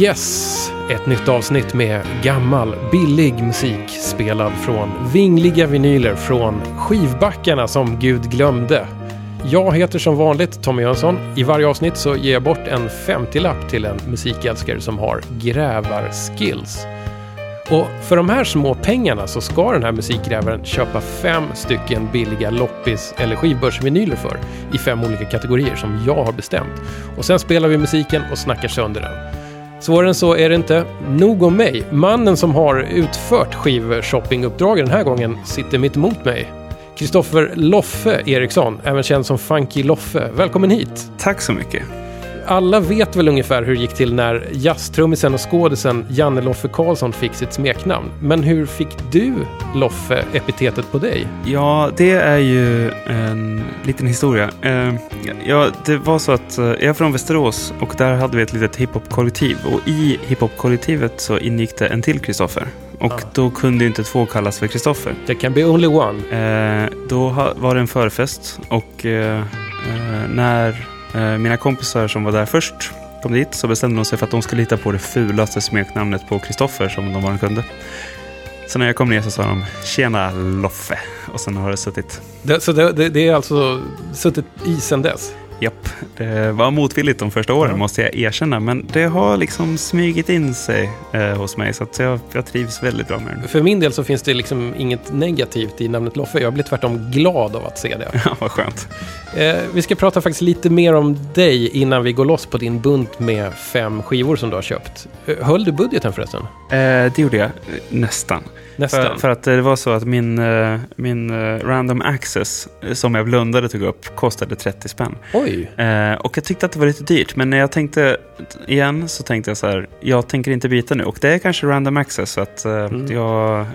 Yes, ett nytt avsnitt med gammal, billig musik spelad från vingliga vinyler från skivbackarna som Gud glömde. Jag heter som vanligt Tommy Jönsson. I varje avsnitt så ger jag bort en 50-lapp till en musikälskare som har grävarskills. Och för de här små pengarna så ska den här musikgrävaren köpa fem stycken billiga loppis eller skivbörsvinyler för i fem olika kategorier som jag har bestämt. Och sen spelar vi musiken och snackar sönder den. Svårare än så är det inte. Nog om mig. Mannen som har utfört skivshoppinguppdraget den här gången sitter mitt emot mig. Kristoffer Loffe Eriksson, även känd som Funky Loffe. Välkommen hit! Tack så mycket alla vet väl ungefär hur det gick till när jazztrummisen och skådisen Janne Loffe Karlsson fick sitt smeknamn. Men hur fick du Loffe epitetet på dig? Ja, det är ju en liten historia. Uh, ja, det var så att uh, jag är från Västerås och där hade vi ett litet hiphop-kollektiv och i hiphop-kollektivet så ingick det en till Kristoffer. Och ah. då kunde inte två kallas för Kristoffer. Det kan bli only one. Uh, då var det en förfest och när Eh, Eh, mina kompisar som var där först kom dit så bestämde de sig för att de skulle hitta på det fulaste smeknamnet på Kristoffer som de bara kunde. Så när jag kom ner så sa de “Tjena Loffe” och sen har det suttit. Det, så det, det, det är alltså suttit i sen dess? Japp, det var motvilligt de första åren måste jag erkänna. Men det har liksom smygit in sig eh, hos mig så att jag, jag trivs väldigt bra med det. För min del så finns det liksom inget negativt i namnet Loffe. Jag blir tvärtom glad av att se det. Ja, vad skönt. Eh, vi ska prata faktiskt lite mer om dig innan vi går loss på din bunt med fem skivor som du har köpt. Eh, höll du budgeten förresten? Eh, det gjorde jag, nästan. Nästan. För, för, att det var så att min, eh, min eh, random access eh, som jag blundade tog upp kostade 30 spänn. Oj! och jag tyckte att det var lite dyrt. Men när jag tänkte igen så tänkte jag så här. Jag tänker inte byta nu. Och det är kanske random access. Så att mm. jag,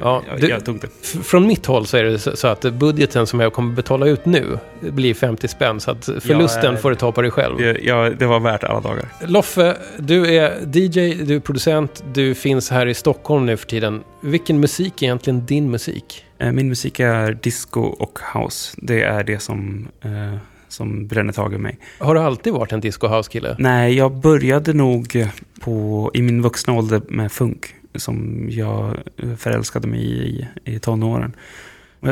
ja, jag, du, jag, tog det. Från mitt håll så är det så att budgeten som jag kommer betala ut nu blir 50 spänn. Så att förlusten ja, får du ta på dig själv. Ja, det var värt alla dagar. Loffe, du är DJ, du är producent, du finns här i Stockholm nu för tiden vilken musik är egentligen din musik? Eh, min musik är disco och house. Det är det som, eh, som bränner tag i mig. Har du alltid varit en disco house-kille? Nej, jag började nog på, i min vuxna ålder med funk. Som jag förälskade mig i i tonåren.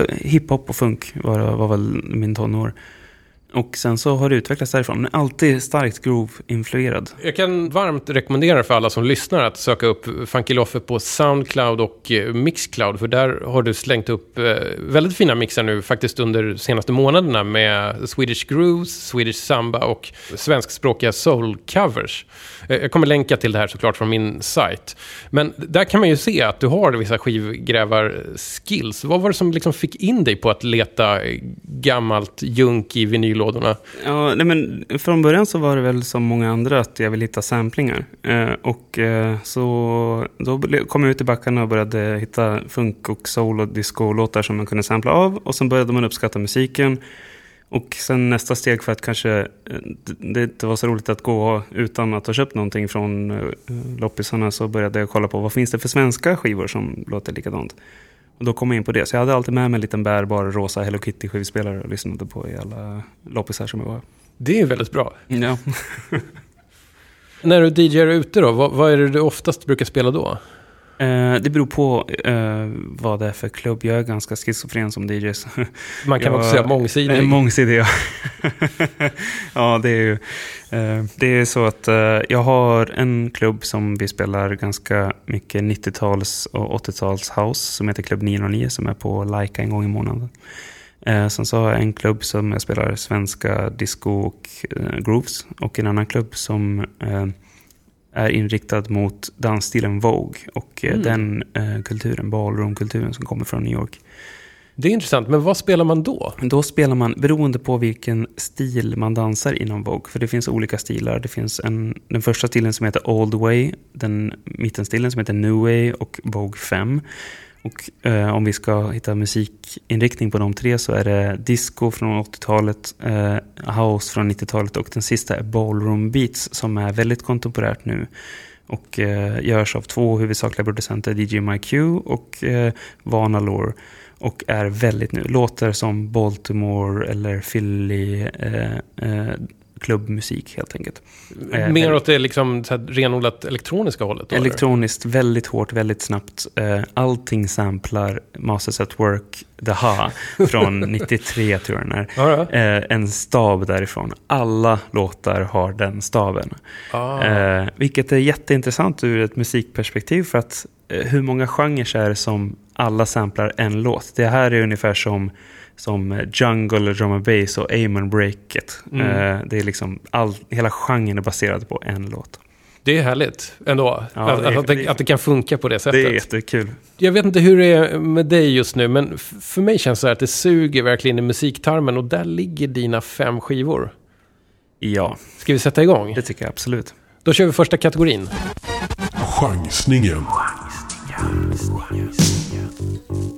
Hiphop och funk var, var väl min tonår. Och sen så har det utvecklats därifrån. Men alltid starkt groove-influerad. Jag kan varmt rekommendera för alla som lyssnar att söka upp Funky Loffe på Soundcloud och eh, Mixcloud. För där har du slängt upp eh, väldigt fina mixar nu faktiskt under de senaste månaderna med Swedish Grooves, Swedish Samba och svenskspråkiga soul-covers. Eh, jag kommer länka till det här såklart från min sajt. Men där kan man ju se att du har vissa skivgrävar-skills. Vad var det som liksom fick in dig på att leta gammalt junk i vinyllådorna? Ja, nej men från början så var det väl som många andra att jag ville hitta samplingar. Eh, och eh, så då kom jag ut i backarna och började hitta funk och soul och disco-låtar som man kunde sampla av. Och sen började man uppskatta musiken. Och sen nästa steg för att kanske eh, det inte var så roligt att gå utan att ha köpt någonting från eh, loppisarna så började jag kolla på vad finns det för svenska skivor som låter likadant. Och då kom jag in på det. Så jag hade alltid med mig en liten bärbar rosa Hello Kitty skivspelare och lyssnade på i alla loppisar som jag var. Det är väldigt bra. Ja. När du DJar ute då, vad, vad är det du oftast brukar spela då? Eh, det beror på eh, vad det är för klubb. Jag är ganska schizofren som DJ. Man kan jag, också säga mångsidig. Eh, mångsidig, ja. ja, det är ju... Eh, det är så att jag har en klubb som vi spelar ganska mycket 90-tals och 80-tals house som heter Klubb 909 som är på Laika en gång i månaden. Sen så har jag en klubb som jag spelar svenska disco och grooves och en annan klubb som är inriktad mot dansstilen Vogue och eh, mm. den eh, kulturen, ballroom-kulturen som kommer från New York. Det är intressant, men vad spelar man då? Då spelar man, beroende på vilken stil man dansar inom Vogue, för det finns olika stilar. Det finns en, den första stilen som heter Old Way, den mittenstilen som heter New Way och Vogue 5. Och eh, om vi ska hitta musikinriktning på de tre så är det disco från 80-talet, eh, house från 90-talet och den sista är ballroom beats som är väldigt kontemporärt nu. Och eh, görs av två huvudsakliga producenter, DJ MyQ och eh, Vanalore. Och är väldigt nu, låter som Baltimore eller Philly, eh, eh, klubbmusik helt enkelt. Eh, Mer åt det liksom så här renodlat elektroniska hållet? Då, eller? Elektroniskt, väldigt hårt, väldigt snabbt. Eh, Allting samplar Masters at Work, The Ha, från 93 tror jag. Ja, ja. Eh, En stav därifrån. Alla låtar har den staven. Ah. Vilket är jätteintressant ur ett musikperspektiv för att hur många genrer är det som alla samplar en låt? Det här är ungefär som, som jungle, drum and bass och aim and breaket. Mm. Eh, det är liksom all, hela genren är baserad på en låt. Det är härligt ändå. Ja, att, det är- att, det, att det kan funka på det sättet. Det är jättekul. Jag vet inte hur det är med dig just nu, men för mig känns det så här att det suger verkligen i musiktarmen och där ligger dina fem skivor. Ja, Ska vi sätta igång? det tycker jag absolut. Då kör vi första kategorin. Chansningen. Går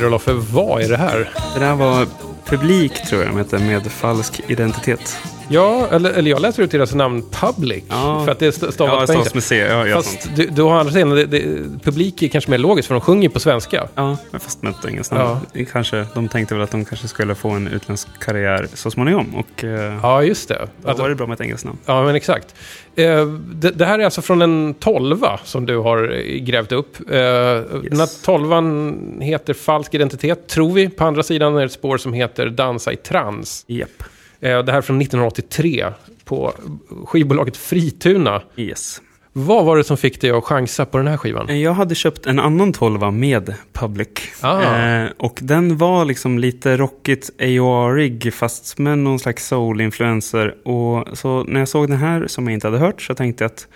Okej då för vad är det här? Det där var Publik tror jag de med falsk identitet. Ja, eller, eller jag läser ut deras namn Public. Ja. För att det är Ja, på engelska. Ja, ja, Fast sånt. du, du har andra sidan, det, det, publik är kanske mer logiskt för de sjunger på svenska. Ja, men fast med ett engelskt namn. Ja. Kanske, de tänkte väl att de kanske skulle få en utländsk karriär så småningom. Och eh, Ja, just det. då Att, var det bra med ett engelskt namn. ja, men exakt. Eh, det, det här är alltså från en tolva som du har eh, grävt upp. Eh, Den här tolvan heter Falsk identitet, tror vi. På andra sidan är det ett spår som heter Dansa i trans. Japp. Eh, det här är från 1983 på skivbolaget Frituna. Yes. Vad var det som fick dig att chansa på den här skivan? Jag hade köpt en annan tolva med Public. Ah. Eh, och den var liksom lite rockigt AOR-ig fast med någon slags soul-influencer. Och så när jag såg den här som jag inte hade hört så tänkte jag att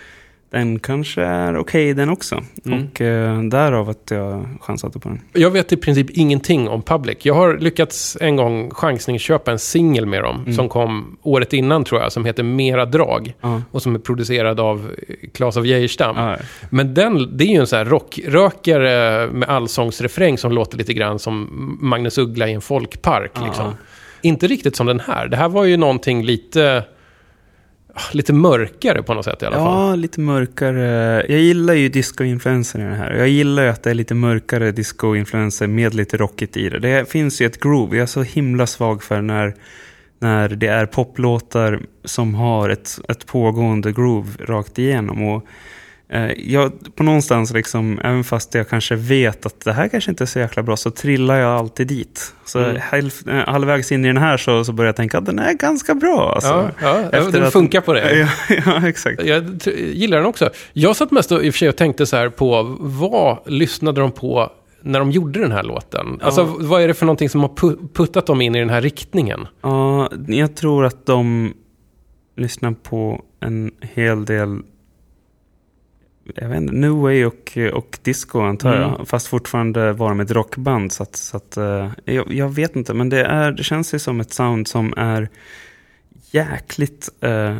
den kanske är okej den också. Mm. Och eh, därav att jag chansade på den. Jag vet i princip ingenting om Public. Jag har lyckats en gång chansningsköpa en singel med dem. Mm. Som kom året innan tror jag. Som heter Mera Drag. Ja. Och som är producerad av Claes av Geijerstam. Ja, Men den, det är ju en sån här rockrökare med allsångsrefräng som låter lite grann som Magnus Uggla i en folkpark. Ja. Liksom. Inte riktigt som den här. Det här var ju någonting lite, Ah, lite mörkare på något sätt i alla fall. Ja, lite mörkare. Jag gillar ju disco-influenser i det här. Jag gillar ju att det är lite mörkare disco-influenser med lite rockigt i det. Det finns ju ett groove. Jag är så himla svag för när, när det är poplåtar som har ett, ett pågående groove rakt igenom. Och, jag, på någonstans, liksom, även fast jag kanske vet att det här kanske inte är så jäkla bra, så trillar jag alltid dit. Så Mm. halv, eh, halvvägs in i den här så, så börjar jag tänka att den är ganska bra. Alltså. ja, ja, Efter den att- funkar på det. Ja, ja, exakt. Jag gillar den också. Jag satt mest och, i och för sig och tänkte så här på vad lyssnade de på när de gjorde den här låten? Alltså vad är det för någonting som har pu- puttat dem in i den här riktningen? Ja, jag tror att de lyssnar på en hel del jag vet inte, New Way och, och disco antar Mm. jag. Fast fortfarande var de ett rockband. Så att, så att, eh, jag, jag vet inte, men det, är, det känns ju som ett sound som är jäkligt... Uh,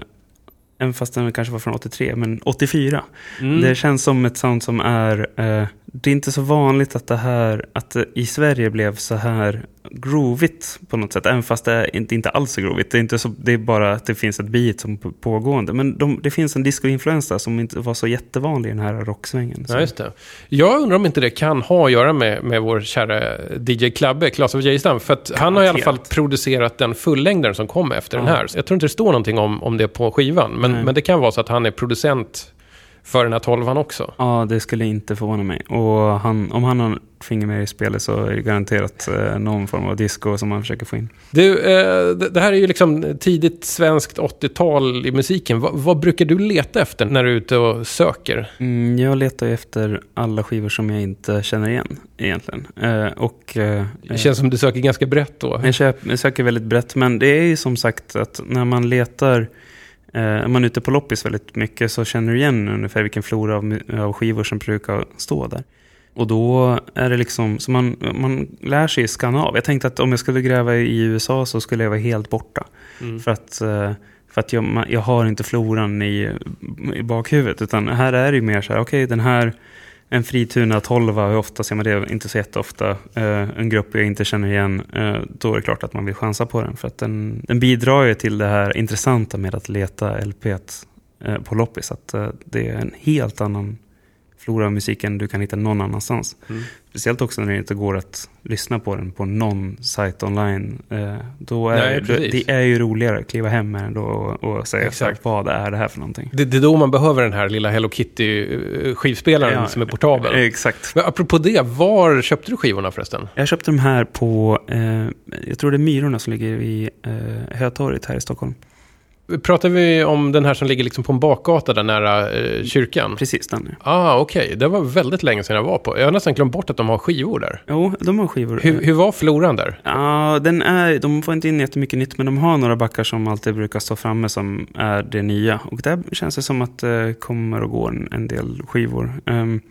även fast den kanske var från 83, men 84. Mm. Det känns som ett sound som är... eh, det är inte så vanligt att det här, att det i Sverige blev så här groovigt på något sätt. Även fast det är inte, inte alls är groovigt. Det är, inte så, det är bara att det finns ett beat som pågående. Men de, det finns en disco-influens som inte var så jättevanlig i den här rocksvängen. Ja, just det. Jag undrar om inte det kan ha att göra med, med vår kära DJ Klabbe, Claes av Geijerstam. För att han har i alla fall producerat den fullängdaren som kom efter den Ja. här. Så Jag tror inte det står någonting om, om det på skivan. Men, Nej. men det kan vara så att han är producent för den här tolvan också. Ja, det skulle inte förvåna mig. Och han, om han har finger med i spelet så är det garanterat eh, någon form av disco som han försöker få in. Du, eh, det här är ju liksom tidigt svenskt 80-tal i musiken. Va, vad brukar du leta efter när du är ute och söker? Mm, jag letar ju efter alla skivor som jag inte känner igen egentligen. Eh, och, eh, Det känns som du söker ganska brett då. Jag söker väldigt brett, men det är ju som sagt att när man letar, eh, är man ute på loppis väldigt mycket så känner du igen ungefär vilken flora av, av skivor som brukar stå där. Och då är det liksom, så man, man lär sig skanna av. Jag tänkte att om jag skulle gräva i USA så skulle jag vara helt borta. Mm. För att, eh, för att jag, jag har inte floran i, i bakhuvudet. Utan här är det ju mer så här, okej den här, en frituna 12, hur ofta ser man det? Inte så jätteofta. Eh, en grupp jag inte känner igen, eh, då är det klart att man vill chansa på den. För att den, den bidrar ju till det här intressanta med att leta LP eh, på loppis. Att eh, det är en helt annan flora av musik än du kan hitta någon annanstans. Mm. Speciellt också när det inte går att lyssna på den på någon sajt online. Eh, då är, Nej, det, det är ju roligare att kliva hem med den då och, och säga Exakt. Vad är det här för någonting. Det, det är då man behöver den här lilla Hello Kitty-skivspelaren Ja, som är portabel. Exakt. Men apropå det, var köpte du skivorna förresten? Jag köpte de här på, eh, jag tror det är Myrorna som ligger vid eh, Hötorget här i Stockholm. Pratar vi om den här som ligger liksom på en bakgata där nära eh, kyrkan? Precis den. ja. Ah, okej. Det var väldigt länge sedan jag var på. Jag har nästan glömt bort att de har skivor där. Jo, de har skivor. Hur, hur var floran där? Ja, den är, de får inte in jättemycket nytt, men de har några backar som alltid brukar stå framme som är det nya. Och där känns det som att det kommer och går en, en del skivor. Ehm,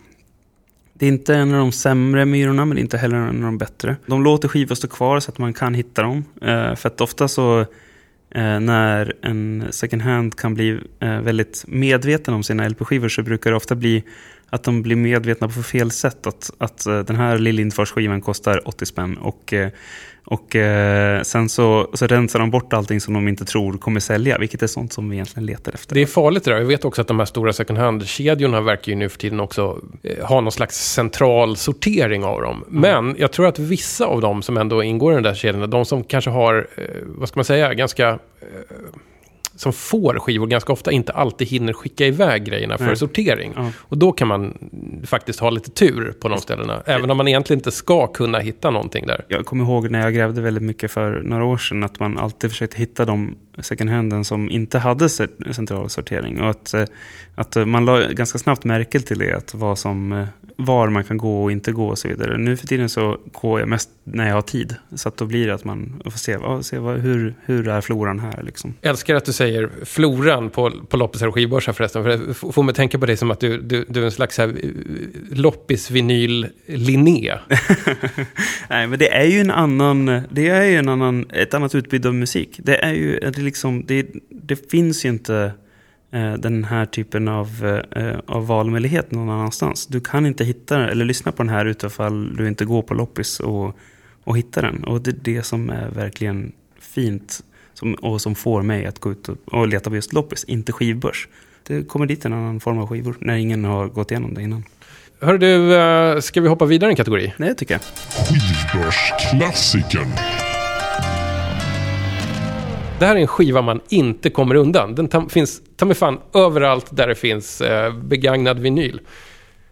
det är inte en av de sämre myrorna, men det är inte heller en av de bättre. De låter skivor stå kvar så att man kan hitta dem. Eh, för att ofta så eh, Eh, när en second hand kan bli eh, väldigt medveten om sina LP-skivor så brukar det ofta bli att de blir medvetna på fel sätt. Att, att eh, den här Lill Lindfors-skivan kostar 80 spänn och, och eh, sen så, så rensar de bort allting som de inte tror kommer sälja, vilket är sånt som vi egentligen letar efter. Det är farligt det där. Jag vet också att de här stora second hand-kedjorna verkar ju nu för tiden också eh, ha någon slags central sortering av dem. Men jag tror att vissa av dem som ändå ingår i den där kedjan, de som kanske har, eh, vad ska man säga, ganska... Som får skivor ganska ofta inte alltid hinner skicka iväg grejerna för Nej. sortering. Ja. Och då kan man faktiskt ha lite tur på de ställena. Även om man egentligen inte ska kunna hitta någonting där. Jag kommer ihåg när jag grävde väldigt mycket för några år sedan att man alltid försökte hitta de second handen som inte hade central sortering. Och att, eh, att man la ganska snabbt märke till det, att vad som, eh, var man kan gå och inte gå och så vidare. Nu för tiden så går jag mest när jag har tid. Så att då blir det att man får se, ja, se vad, hur, hur är floran här liksom. Älskar att du säger floran på, på och skivbörsar förresten. För det får mig tänka på dig som att du, du, du är en slags här, eh, loppis-vinyl-Linné. Nej, men det är ju en annan, det är ju en annan, ett annat utbud av musik. Det är ju, det liksom, det, det finns ju inte den här typen av, eh, av valmöjlighet någon annanstans. Du kan inte hitta eller lyssna på den här utifall du inte går på loppis och, och hittar den. Och det är det som är verkligen fint som, och som får mig att gå ut och, och leta på just loppis, inte skivbörs. Det kommer dit en annan form av skivor när ingen har gått igenom det innan. Hör du, eh, ska vi hoppa vidare i en kategori? Nej, tycker jag. Skivbörsklassikern. Det här är en skiva man inte kommer undan. Den tam, finns ta mig fan överallt där det finns eh, begagnad vinyl.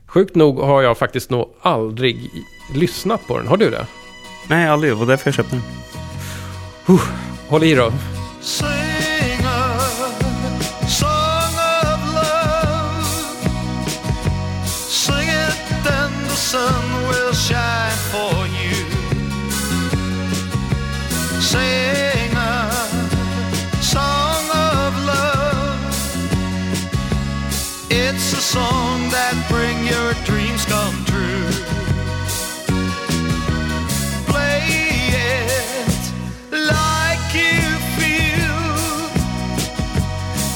Sjukt nog har jag faktiskt nog aldrig lyssnat på den. Har du det? Nej, aldrig. Det var därför jag köpte den. Håll i då. Sing song that bring your dreams come true. Play it like you feel.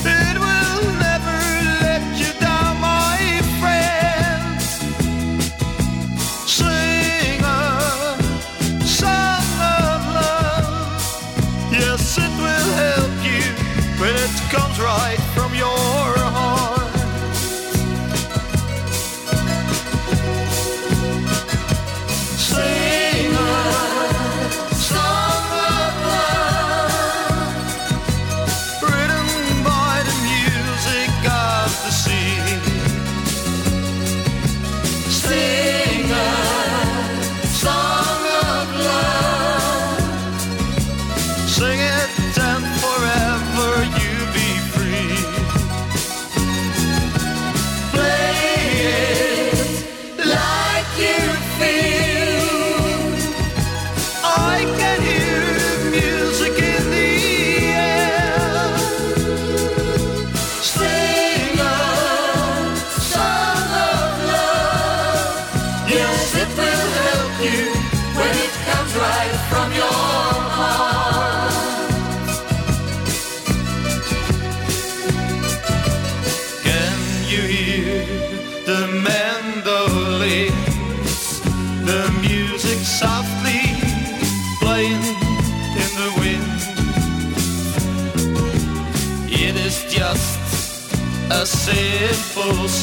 It will never let you down, my friend. Sing a song of love. Yes, it will help you when it comes right from your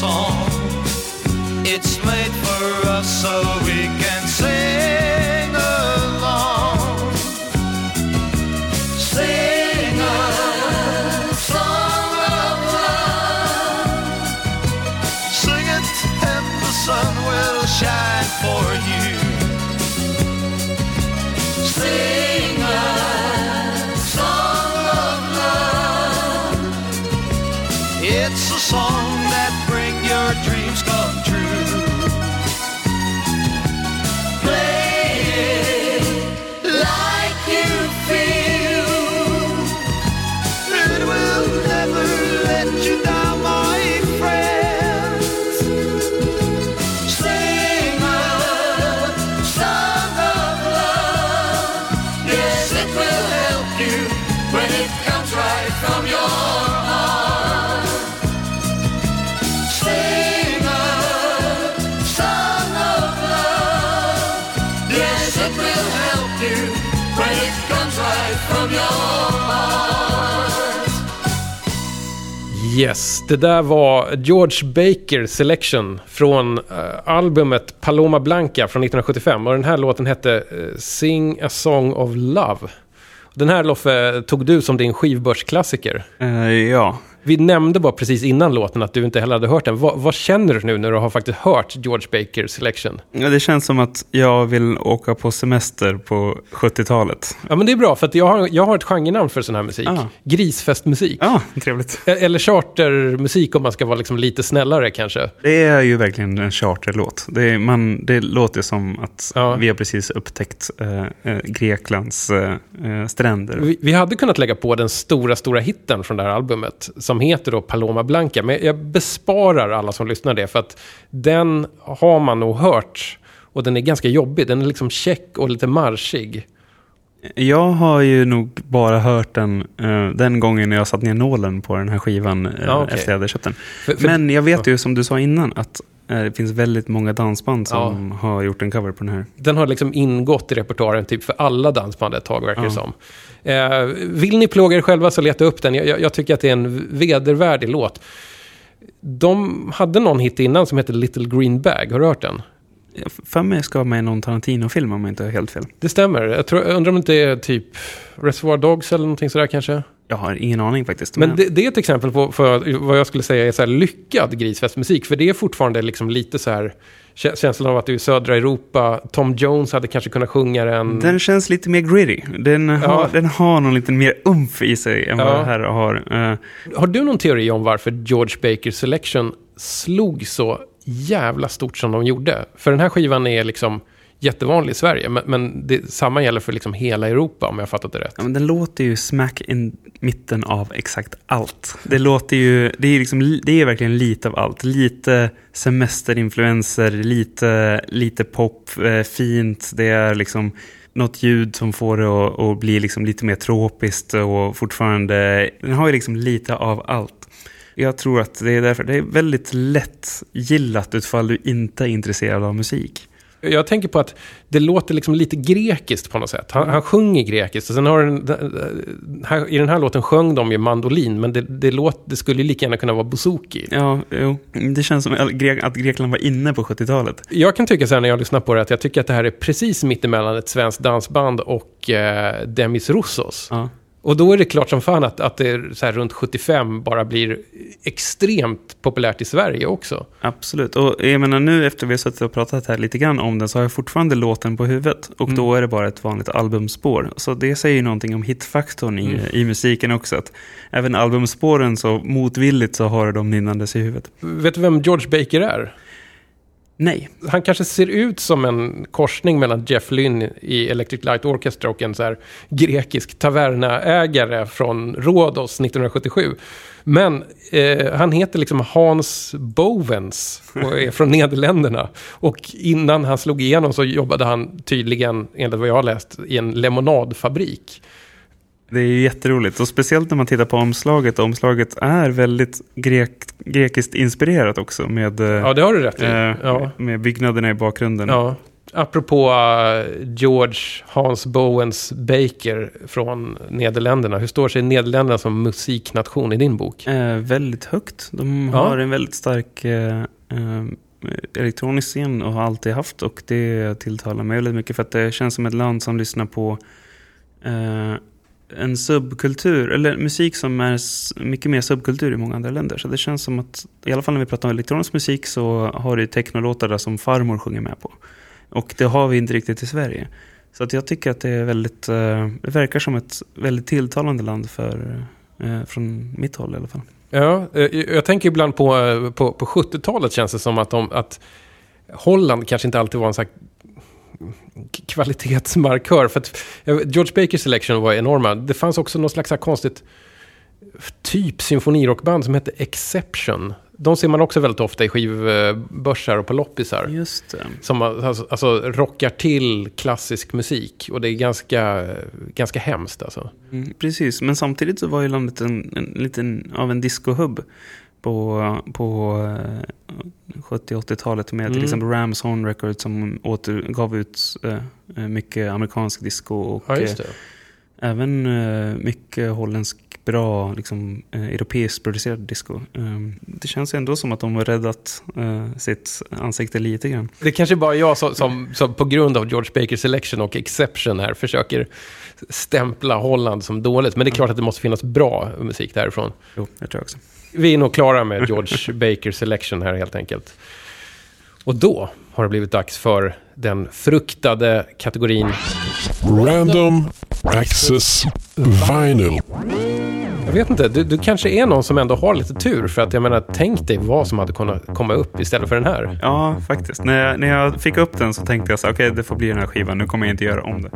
song. It's made Yes, det där var George Baker Selection från uh, albumet Paloma Blanca från 1975. Och den här låten hette uh, Sing a Song of Love. Den här Loffe tog du som din skivbörsklassiker. Uh, ja, vi nämnde bara precis innan låten att du inte heller hade hört den. Vad, vad känner du nu när du har faktiskt hört George Baker Selection? Ja, det känns som att jag vill åka på semester på 70-talet. Ja, men det är bra, för jag har, jag har ett genrenamn för sån här musik. Ah. Grisfestmusik. Ja, trevligt. E- Eller chartermusik om man ska vara liksom lite snällare kanske. Det är ju verkligen en charterlåt. Det, är, man, det låter som att Ja. vi har precis upptäckt eh, eh, Greklands eh, eh, stränder. Vi, vi hade kunnat lägga på den stora, stora hitten från det här albumet som heter då Paloma Blanca. Men jag besparar alla som lyssnar det för att den har man nog hört. Och den är ganska jobbig. Den är liksom check och lite marschig. Jag har ju nog bara hört den eh, den gången när jag satt ner nålen på den här skivan eh, Ja, okej. efter jag hade köpt den. För, för, Men jag vet ju som du sa innan att eh, det finns väldigt många dansband som har gjort en cover på den här. Den har liksom ingått i repertoaren typ för alla dansband ett tag, verkar det Ja. som. Eh, vill ni plåga er själva så leta upp den. Jag, jag, tycker att det är en vedervärdig låt. De hade någon hit innan som heter Little Green Bag. Har du hört den? För mig ska vara med i någon Tarantino-film om jag inte har helt fel. Det stämmer. Jag, tror, jag undrar om det är typ Reservoir Dogs eller någonting sådär kanske. Jag har ingen aning faktiskt. Men det, det är ett exempel på vad jag skulle säga är så här lyckad grisfestmusik. För det är fortfarande liksom lite så här känslan av att du är i södra Europa. Tom Jones hade kanske kunnat sjunga den. Den känns lite mer gritty. Den, har, den har någon lite mer umf i sig än vad Ja. det här har. Eh, Har du någon teori om varför George Baker Selection slog så jävla stort som de gjorde? För den här skivan är liksom jättevanlig i Sverige. Men, men det, samma gäller för liksom hela Europa om jag har fattat det rätt. Ja, men den låter ju smack i mitten av exakt allt. Det låter ju, det är, liksom, det är verkligen lite av allt. Lite semesterinfluenser, lite, lite pop, eh, fint. Det är liksom något ljud som får det att, att bli liksom lite mer tropiskt och fortfarande, den har ju liksom lite av allt. Jag tror att det är därför, det är väldigt lätt gillat utfall du inte är intresserad av musik. Jag tänker på att det låter liksom lite grekiskt på något sätt. Han, han sjunger grekiskt. Och sen har den, här, I den här låten sjöng de ju mandolin, men det, det, låt, det skulle ju lika gärna kunna vara bouzouki. Ja, jo. Det känns som att Gre- att Grekland var inne på 70-talet. Jag kan tycka så här när jag lyssnar på det att jag tycker att det här är precis mittemellan ett svenskt dansband och eh, Demis Roussos. Ja. Och då är det klart som fan att, att det så här runt 75 bara blir extremt populärt i Sverige också. Absolut. Och jag menar nu efter vi har suttit och pratat här lite grann om den så har jag fortfarande låten på huvudet. Och Mm. då är det bara ett vanligt albumspår. Så det säger ju någonting om hitfaktorn i, Mm. i musiken också. Att även albumspåren så motvilligt så har de nynnandes i huvudet. Vet du vem George Baker är? Nej. Han kanske ser ut som en korsning mellan Jeff Lynne i Electric Light Orchestra och en så här grekisk tavernaägare från Rhodos 1977. Men eh, han heter liksom Hans Bovens och är från Nederländerna. Och innan han slog igenom så jobbade han tydligen, enligt vad jag har läst, i en lemonadfabrik. Det är ju jätteroligt. Och speciellt när man tittar på omslaget. Omslaget är väldigt grek, grekiskt inspirerat också. Med, eh, Ja, det har du rätt i. eh, Ja. med byggnaderna i bakgrunden. Ja. Apropå eh, George Hans Bowens Baker från Nederländerna. Hur står sig Nederländerna som musiknation i din bok? Eh, väldigt högt. De Ja. har en väldigt stark eh, eh, elektronisk scen och har alltid haft. Och det tilltalar mig väldigt mycket för att det känns som ett land som lyssnar på en subkultur, eller musik som är mycket mer subkultur i många andra länder. Så det känns som att, i alla fall när vi pratar om elektronisk musik så har du technolåtar där som farmor sjunger med på. Och det har vi inte riktigt i Sverige. Så att jag tycker att det är väldigt, eh, det verkar som ett väldigt tilltalande land för, eh, från mitt håll i alla fall. Ja, eh, jag tänker ibland på, på, på 70-talet känns det som att, de, att Holland kanske inte alltid var en sån här kvalitetsmarkör. För att George Bakers selection var enorma. Det fanns också något slags konstigt typ symfonirockband som hette Exception. De ser man också väldigt ofta i skivbörsar och på loppisar. Just det. Som alltså, alltså rockar till klassisk musik. Och det är ganska, gana hemskt alltså. Mm, precis, men samtidigt så var ju landet en, en liten av en discohubb på, på eh, 70-80-talet med till Mm. exempel Rams Horn Records som åter, gav ut eh, eh, mycket amerikansk disco och Ja, eh, det. även eh, mycket holländsk bra liksom, eh, europeiskt producerad disco. Ehm, det känns ändå som att de har räddat eh, sitt ansikte lite grann. Det kanske bara jag som, som, som på grund av George Bakers selection och exception här försöker stämpla Holland som dåligt. Men det är klart att det måste finnas bra musik därifrån. Jo, jag tror också. Vi är nog klara med George Bakers selection här helt enkelt. Och då har det blivit dags för den fruktade kategorin Random Access Vinyl. Jag vet inte, du, du kanske är någon som ändå har lite tur. För att jag menar, tänk dig vad som hade kunnat komma upp istället för den här. Ja, faktiskt. När jag, när jag fick upp den så tänkte jag så okej, det får bli den här skivan. Nu kommer jag inte göra om det.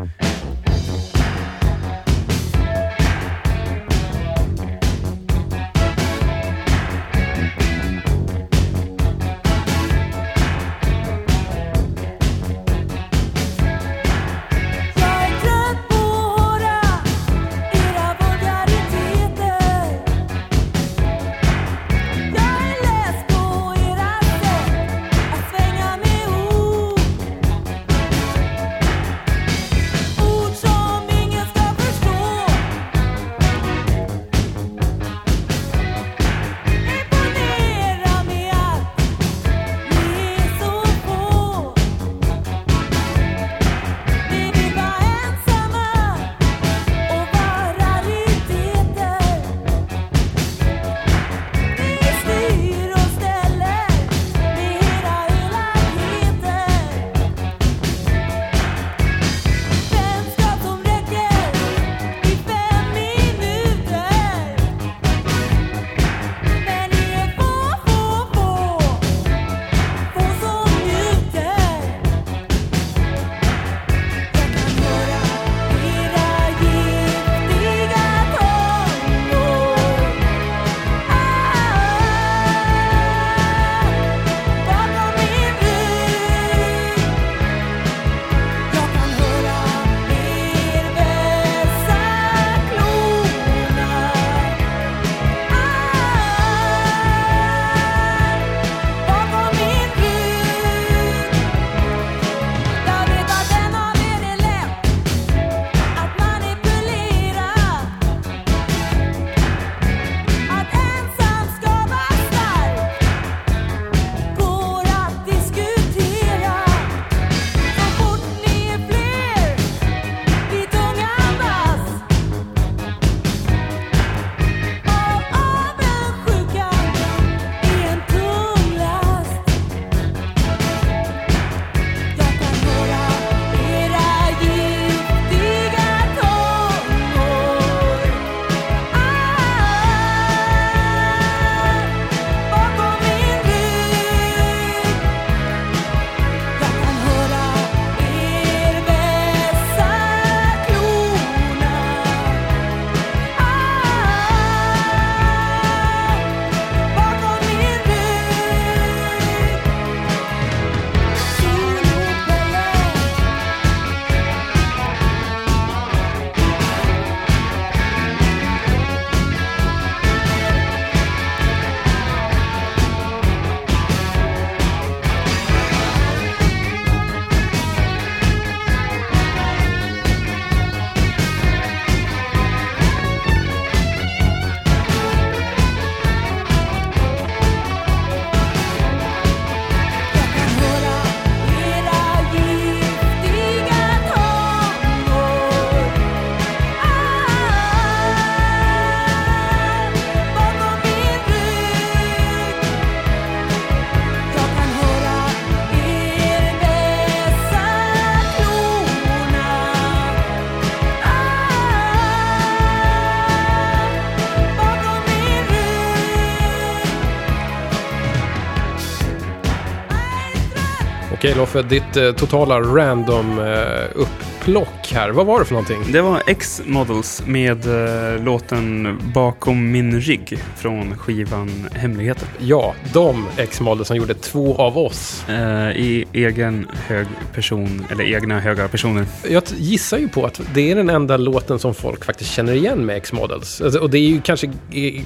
Kristoffer, ditt eh, totala random-upplägg eh, eh, upplock här. Vad var det för någonting? Det var X-Models med eh, låten Bakom min rygg från skivan Hemligheten. Ja, de X-model som gjorde två av oss. Eh, I egen hög person, eller egna höga personer. Jag gissar ju på att det är den enda låten som folk faktiskt känner igen med X-models. Alltså, och det är ju kanske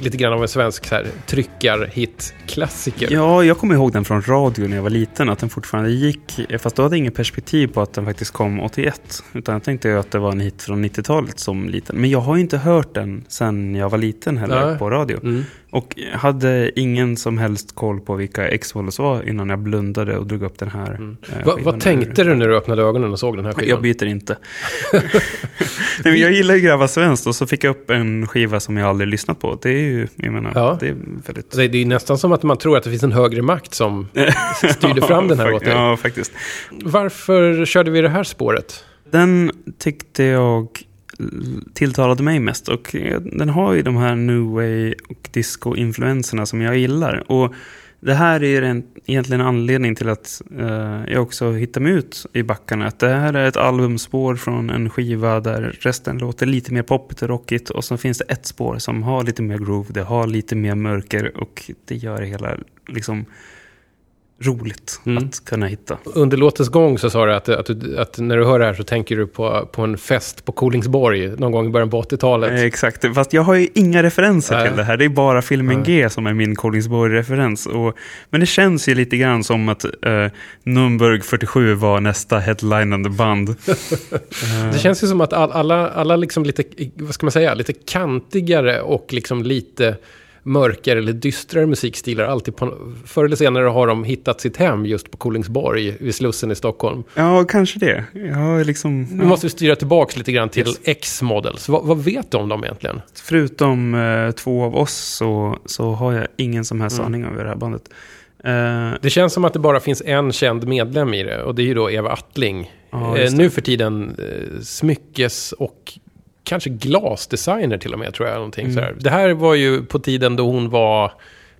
lite grann av en svensk så här, tryckarhit-klassiker. Ja, jag kommer ihåg den från radio när jag var liten, att den fortfarande gick, fast då hade jag ingen perspektiv på att den faktiskt kom 81. Utan jag tänkte ju att det var en hit från 90-talet som liten. Men jag har inte hört den sen jag var liten heller Nej. på radio. Mm. Och hade ingen som helst koll på vilka X-Wallows var innan jag blundade och drog upp den här. Mm. eh, Va, vad tänkte du när du öppnade ögonen och såg den här skivan? Jag byter inte. Nej, jag gillar ju Grabba Svenskt och så fick jag upp en skiva som jag aldrig lyssnat på. Det är ju, jag menar, Ja. det är väldigt... Det det är nästan som att man tror att det finns en högre makt som styrde fram den här åt dig. Ja, faktiskt. Varför körde vi det här spåret? Den tyckte jag tilltalade mig mest och den har ju de här new way och disco-influenserna som jag gillar. Och det här är en, egentligen en anledning till att eh, jag också hittar mig ut i backarna. Att det här är ett albumspår från en skiva där resten låter lite mer poppigt och rockigt. Och så finns det ett spår som har lite mer groove, det har lite mer mörker och det gör det hela liksom roligt Mm. att kunna hitta. Under låtens gång så sa du att, att, du, att när du hör det här så tänker du på, på en fest på Kolingsborg någon gång i början på 80-talet. Eh, Exakt, fast jag har ju inga referenser Nej. till det här. Det är bara filmen Nej. G som är min Kolingsborg-referens. Men det känns ju lite grann som att eh, Nürnberg 47 var nästa headlinande band. Det känns ju som att all, alla, alla liksom lite, vad ska man säga, lite kantigare och liksom lite mörkare eller dystrare musikstilar alltid på, förr eller senare har de hittat sitt hem just på Kolingsborg vid Slussen i Stockholm. Ja, kanske det. Jag har liksom, Nu måste vi styra tillbaka lite grann till Yes. X-models. Vad, vad vet du om dem egentligen? Förutom eh, två av oss så, så har jag ingen som helst Mm. aning om det här bandet. Eh, Det känns som att det bara finns en känd medlem i det och det är ju då Eva Attling. Ja, just det. nu för tiden eh, smyckes och kanske glasdesigner till och med tror jag. Någonting Mm. sådär. Det här var ju på tiden då hon var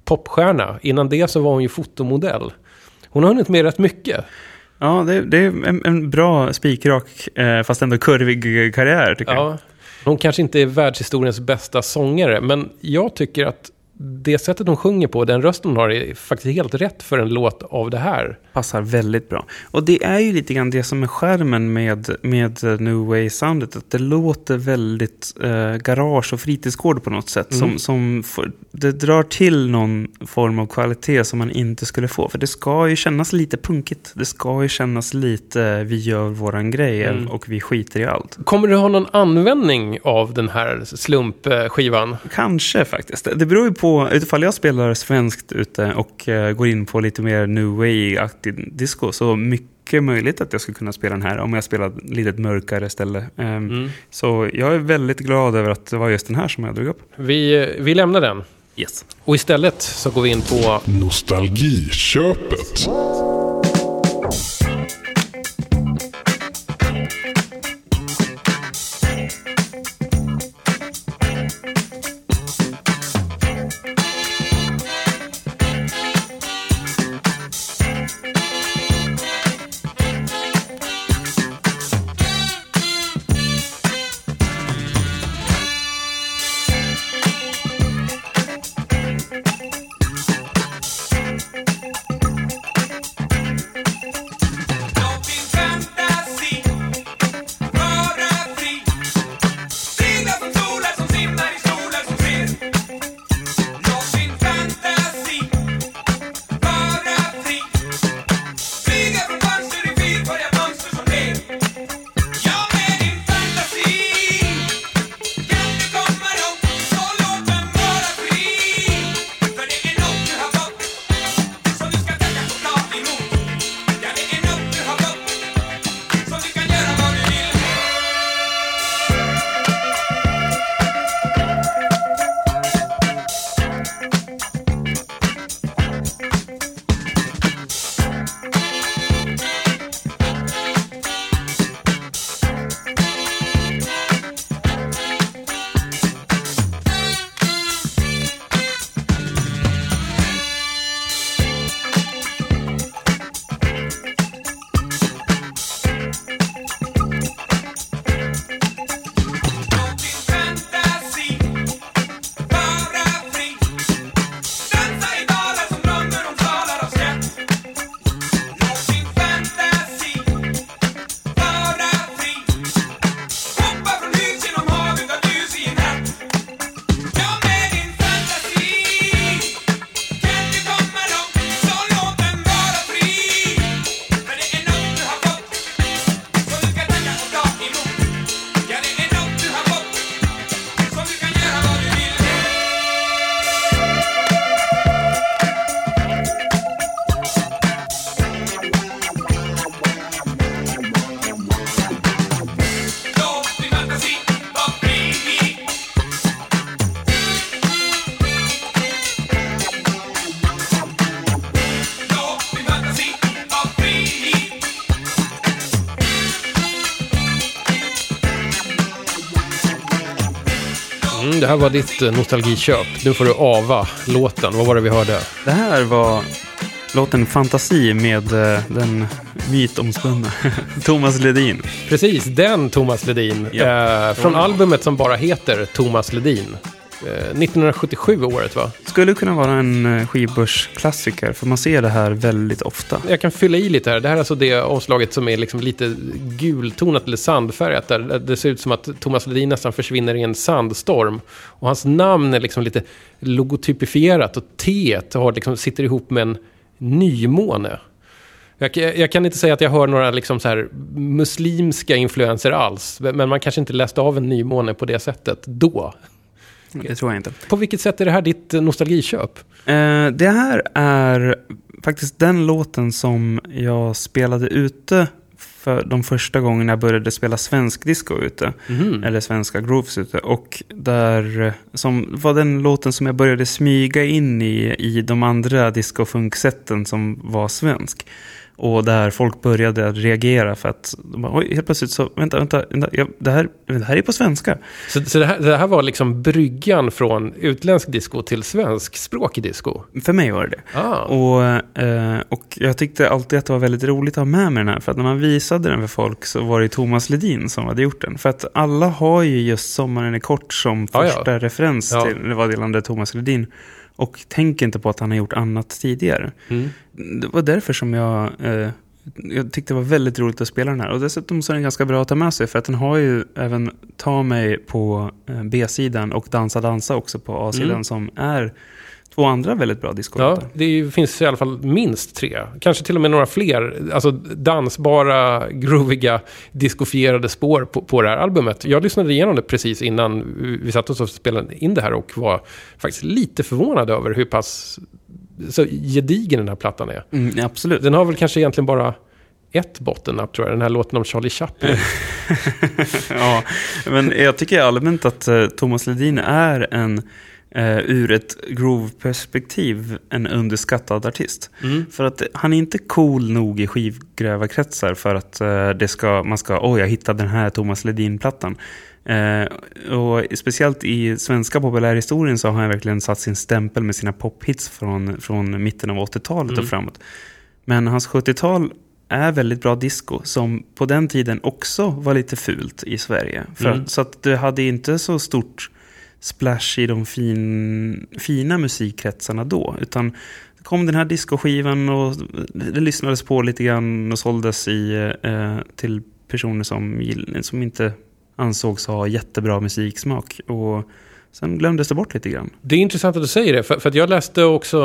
popstjärna. Innan det så var hon ju fotomodell. Hon har hunnit med rätt mycket. ja, det, det är en, en bra spikrak, eh, fast ändå kurvig karriär tycker jag. Ja. Hon kanske inte är världshistoriens bästa sångare, men jag tycker att det sättet hon sjunger på, den rösten hon har, är faktiskt helt rätt för en låt av det här. passar väldigt bra. Och det är ju lite grann det som är skärmen med, med eh, New Way-soundet. Att det låter väldigt eh, garage och fritidsgård på något sätt. Som, som får, det drar till någon form av kvalitet som man inte skulle få. För det ska ju kännas lite punkigt. Det ska ju kännas lite vi gör våran grej Mm. och vi skiter i allt. Kommer du ha någon användning av den här slumpskivan? Kanske faktiskt. Det beror ju på, utifall jag spelar svenskt ute och eh, går in på lite mer new way-aktig disco, så mycket möjligt att jag skulle kunna spela den här om jag spelar lite ett mörkare ställe. Ehm, Så jag är väldigt glad över att det var just den här som jag drog upp. Vi, vi lämnar den. Yes. Och istället så går vi in på... Nostalgiköpet. Det här var ditt eh, nostalgiköp. Nu får du ava låten. Vad var det vi hörde? Det här var låten Fantasi med eh, den mytomspunna Thomas Ledin. Precis, den Thomas Ledin. Ja. Eh, från albumet som bara heter Thomas Ledin. Eh, 1977 året va? Skulle kunna vara en eh, skivbörsklassiker, för man ser det här väldigt ofta. Jag kan fylla i lite här. Det här är alltså det omslaget som är liksom lite gultonat eller sandfärgat. Där det ser ut som att Thomas Ledin nästan försvinner i en sandstorm. Och hans namn är liksom lite logotypifierat och T har liksom, sitter ihop med en nymåne. Jag, jag kan inte säga att jag hör några liksom så muslimska influenser alls. Men man kanske inte läste av en nymåne på det sättet då. Det tror jag inte. På vilket sätt är det här ditt nostalgiköp? Eh, det här är faktiskt den låten som jag spelade ute för de första gångerna jag började spela svensk disco ute. Mhm. Eller svenska grooves ute. Och där, eh, som var den låten som jag började smyga in i, i de andra disco-funksätten som var svensk. Och där folk började reagera för att, bara, oj, helt plötsligt så, vänta, vänta, vänta ja, det, här, det här är på svenska. Så, så det, här, det här var liksom bryggan från utländsk disco till svenskspråkig disco? För mig var det det. Ah. Och, eh, och jag tyckte alltid att det var väldigt roligt att ha med mig den här. För att när man visade den för folk så var det Thomas Ledin som hade gjort den. För att alla har ju just Sommaren är kort som ja. första referens Ja. till vad gällande Thomas Ledin. Och tänker inte på att han har gjort annat tidigare. Mm. Det var därför som jag, eh, jag tyckte det var väldigt roligt att spela den här. Och dessutom så är den ganska bra att ta med sig. För att den har ju även Ta mig på eh, B-sidan och Dansa dansa också på A-sidan. Mm. Som är två andra väldigt bra Ja, discolåtar. det är finns i alla fall minst tre. Kanske till och med några fler. Alltså dansbara, grooviga, diskofierade spår på, på det här albumet. Jag lyssnade igenom det precis innan vi satt oss och spelade in det här och var faktiskt lite förvånad över hur pass så gedigen den här plattan är. Mm, absolut. Den har väl kanske egentligen bara ett bottennapp tror jag, den här låten om Charlie Chaplin. ja, men jag tycker allmänt att eh, Thomas Ledin är en eh, ur ett groove-perspektiv en underskattad artist. Mm. För att han är inte cool nog i skivgrävarkretsar för att eh, det ska, man ska, oj jag hittade den här Thomas Ledin-plattan. Eh, och speciellt i svenska populärhistorien så har han verkligen satt sin stämpel med sina pophits från, från mitten av 80-talet Mm. och framåt. Men hans 70-tal är väldigt bra disco som på den tiden också var lite fult i Sverige. För, Mm. Så att det hade inte så stort splash i de fin, fina musikkretsarna då. Utan det kom den här discoskivan och det lyssnades på lite grann och såldes i, eh, till personer som, som inte ansågs ha jättebra musiksmak. Och sen glömdes det bort lite grann. Det är intressant att du säger det, för, för jag läste också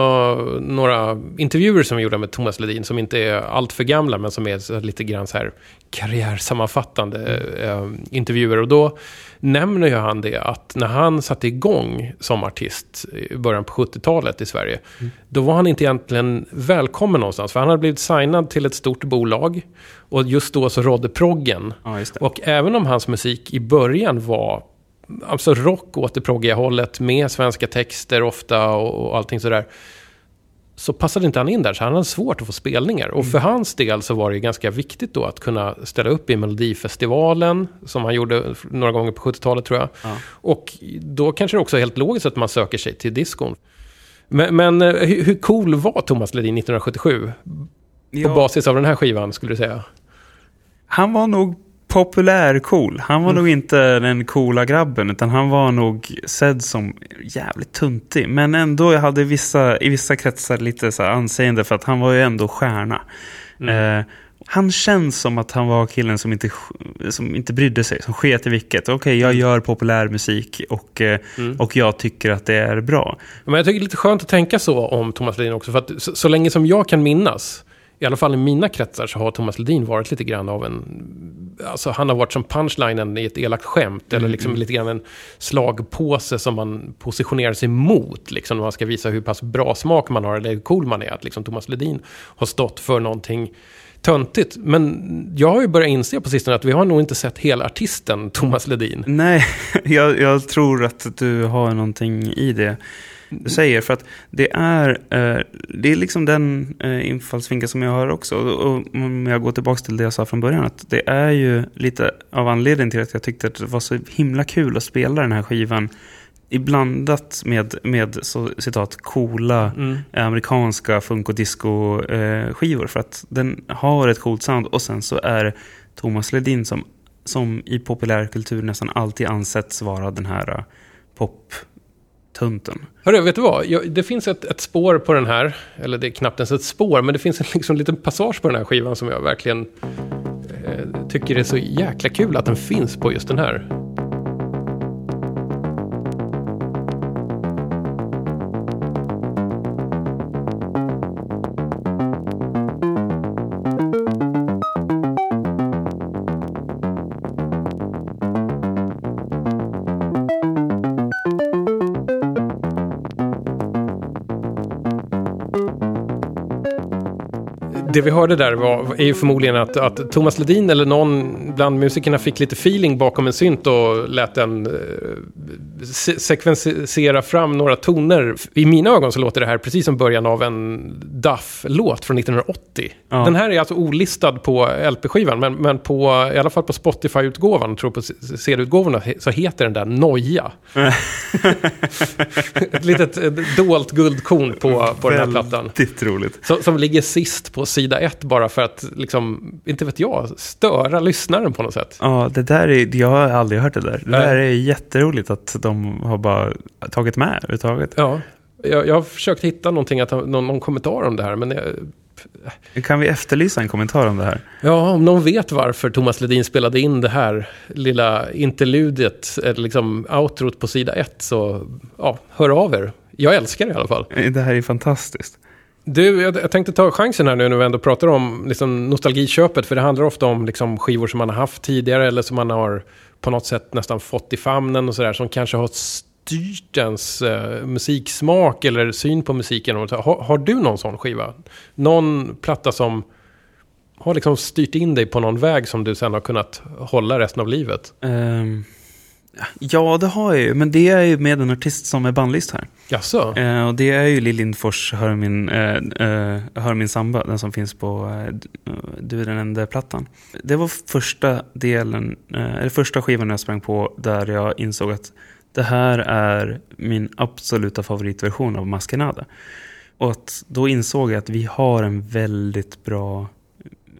några intervjuer som är gjorda med Thomas Ledin, som inte är allt för gamla, men som är lite grann så här karriärsammanfattande eh, intervjuer. Och då nämner ju han det, att när han satte igång som artist i början på 70-talet i Sverige, då var han inte egentligen välkommen någonstans, för han hade blivit signad till ett stort bolag, och just då så rådde proggen. Ja. Och även om hans musik i början var alltså rock åt det proggiga hållet med svenska texter ofta och, och allting sådär. Så passade inte han in där, så han hade svårt att få spelningar. Och för hans del så var det ju ganska viktigt då att kunna ställa upp i Melodifestivalen, som han gjorde några gånger på 70-talet tror jag. Ja. Och då kanske det också är helt logiskt att man söker sig till diskon. Men, men eh, hur, hur cool var Thomas Ledin 1977? På Ja. basis av den här skivan, skulle du säga? Han var nog populär-cool. Han var nog inte den coola grabben, utan han var nog sedd som jävligt tuntig. Men ändå jag hade vissa, i vissa kretsar lite så anseende för att han var ju ändå stjärna. Eh, han känns som att han var killen som inte, som inte brydde sig, som sket i vilket. Okej, jag gör populär musik och, eh, och jag tycker att det är bra. Men jag tycker det är lite skönt att tänka så om Thomas Ledin också. För att så, så länge som jag kan minnas, i alla fall i mina kretsar, så har Thomas Ledin varit lite grann av en... Alltså han har varit som punchlinen i ett elakt skämt. Eller liksom lite grann en slagpåse som man positionerar sig mot. Liksom när man ska visa hur pass bra smak man har eller hur cool man är. Att liksom Thomas Ledin har stått för någonting töntigt. Men jag har ju börjat inse på sistone att vi har nog inte sett hela artisten Thomas Ledin. Nej, jag, jag tror att du har någonting i det säger. För att det är, eh, det är liksom den eh, infallsvinkel som jag har också. Och, om jag går tillbaka till det jag sa från början. Att det är ju lite av anledningen till att jag tyckte att det var så himla kul att spela den här skivan iblandat med, med så, citat, coola Mm. amerikanska funk och disco-skivor. för att den har ett coolt sound. Och sen så är Thomas Ledin som, som i populärkultur nästan alltid ansetts vara den här uh, tunten. Hörru, vet du vad? Jag, det finns ett, ett spår på den här, eller det är knappt ens ett spår, men det finns en liksom, liten passage på den här skivan som jag verkligen eh, tycker är så jäkla kul att den finns på just den här. Det vi hörde där var, är ju förmodligen att, att Thomas Ledin eller någon bland musikerna fick lite feeling bakom en synt och lät den eh, se- sekvensera fram några toner. I mina ögon så låter det här precis som början av en Duff-låt från 1980. Ja. Den här är alltså olistad på LP-skivan, men, men på, i alla fall på Spotify-utgåvan, tror på CD-utgåvorna, så heter den där Noja. Ett litet dolt guldkorn på, på den här plattan. Väldigt roligt. Som, som ligger sist på sida ett bara för att, liksom, inte vet jag, störa lyssnaren på något sätt. Ja, det där är, jag har aldrig hört det där. Det där är jätteroligt att de har bara tagit med överhuvudtaget. Ja, jag, jag har försökt hitta någonting, att, någon, någon kommentar om det här, men jag, Kan vi efterlysa en kommentar om det här? ja, om någon vet varför Thomas Ledin spelade in det här lilla interludiet, eller liksom outrot på sida ett, så ja, hör av er. Jag älskar det i alla fall. Det här är fantastiskt. Du, jag, jag tänkte ta chansen här nu när vi ändå pratar om liksom, nostalgiköpet. För det handlar ofta om liksom, skivor som man har haft tidigare eller som man har på något sätt nästan fått i famnen och sådär. Som kanske har styrt ens eh, musiksmak eller syn på musiken. Har, har du någon sån skiva? Någon platta som har liksom styrt in dig på någon väg som du sen har kunnat hålla resten av livet? Um, ja, det har jag ju. Men det är ju med en artist som är bandlist här. Jaså? Eh, och det är ju Lill Lindfors Hör min, eh, eh, Hör min samba, den som finns på eh, D- Du är den enda plattan. Det var första delen, eh, eller första skivan jag sprang på där jag insåg att det här är min absoluta favoritversion av Maskenada. Och att då insåg jag att vi har en väldigt bra,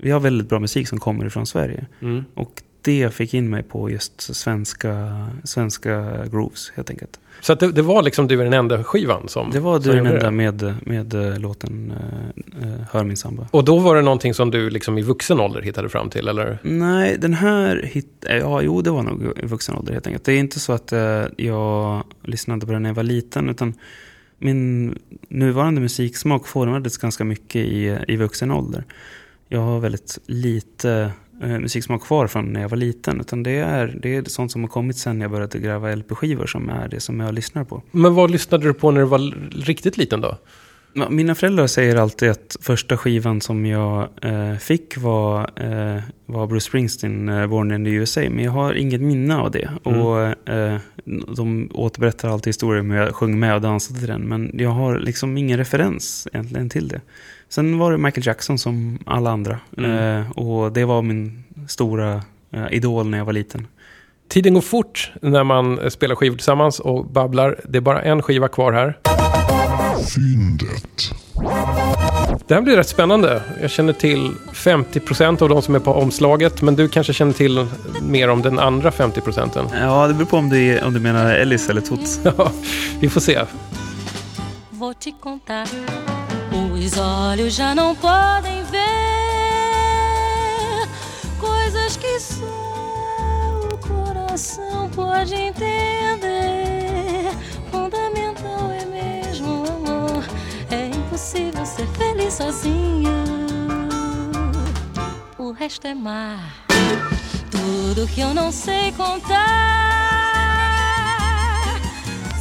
vi har väldigt bra musik som kommer ifrån Sverige. Mm. Och det fick in mig på just svenska, svenska grooves helt enkelt. Så det, det var liksom Du är den enda skivan som Det var du den gjorde enda med, med eh, låten eh, Hör min samba. Och då var det någonting som du liksom i vuxen ålder hittade fram till, eller? Nej, den här hit, ja, jo det var nog i vuxen ålder helt enkelt. Det är inte så att eh, jag lyssnade på den när jag var liten, utan min nuvarande musiksmak formades ganska mycket i, i vuxen ålder. Jag har väldigt lite eh, musiksmak kvar från när jag var liten, utan det är, det är sånt som har kommit sen jag började gräva LP-skivor som är det som jag lyssnar på. Men vad lyssnade du på när du var riktigt liten då? Mina föräldrar säger alltid att första skivan som jag eh, fick var, eh, var Bruce Springsteen, eh, Born in the USA. Men jag har inget minne av det. Mm. Och eh, de återberättar alltid historier med jag sjöng med och dansade till den. Men jag har liksom ingen referens egentligen till det. Sen var det Michael Jackson som alla andra. Mm. Eh, och det var min stora eh, idol när jag var liten. Tiden går fort när man eh, spelar skivor tillsammans och babblar. Det är bara en skiva kvar här. Fyndet. Det här blir rätt spännande. Jag känner till 50% av de som är på omslaget, men du kanske känner till mer om den andra 50 procenten. Ja, det beror på om du, är- om du menar Ellis eller Toots. Ja, vi får se. Os olhos já não podem ver coisas que só o coração pode entender. Fundamental é mesmo o amor. É impossível ser feliz sozinho. O resto é mar. Tudo que eu não sei contar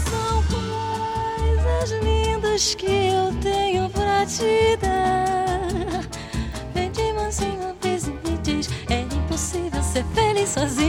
são coisas lindas que eu tenho pra te dar. Vem de mansinho vez e diz: é impossível ser feliz sozinho.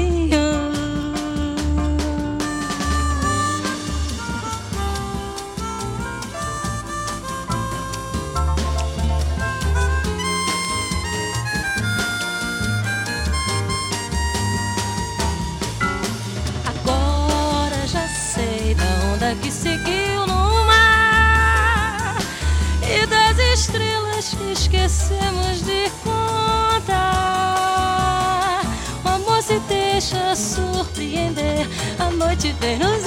A noite vem nos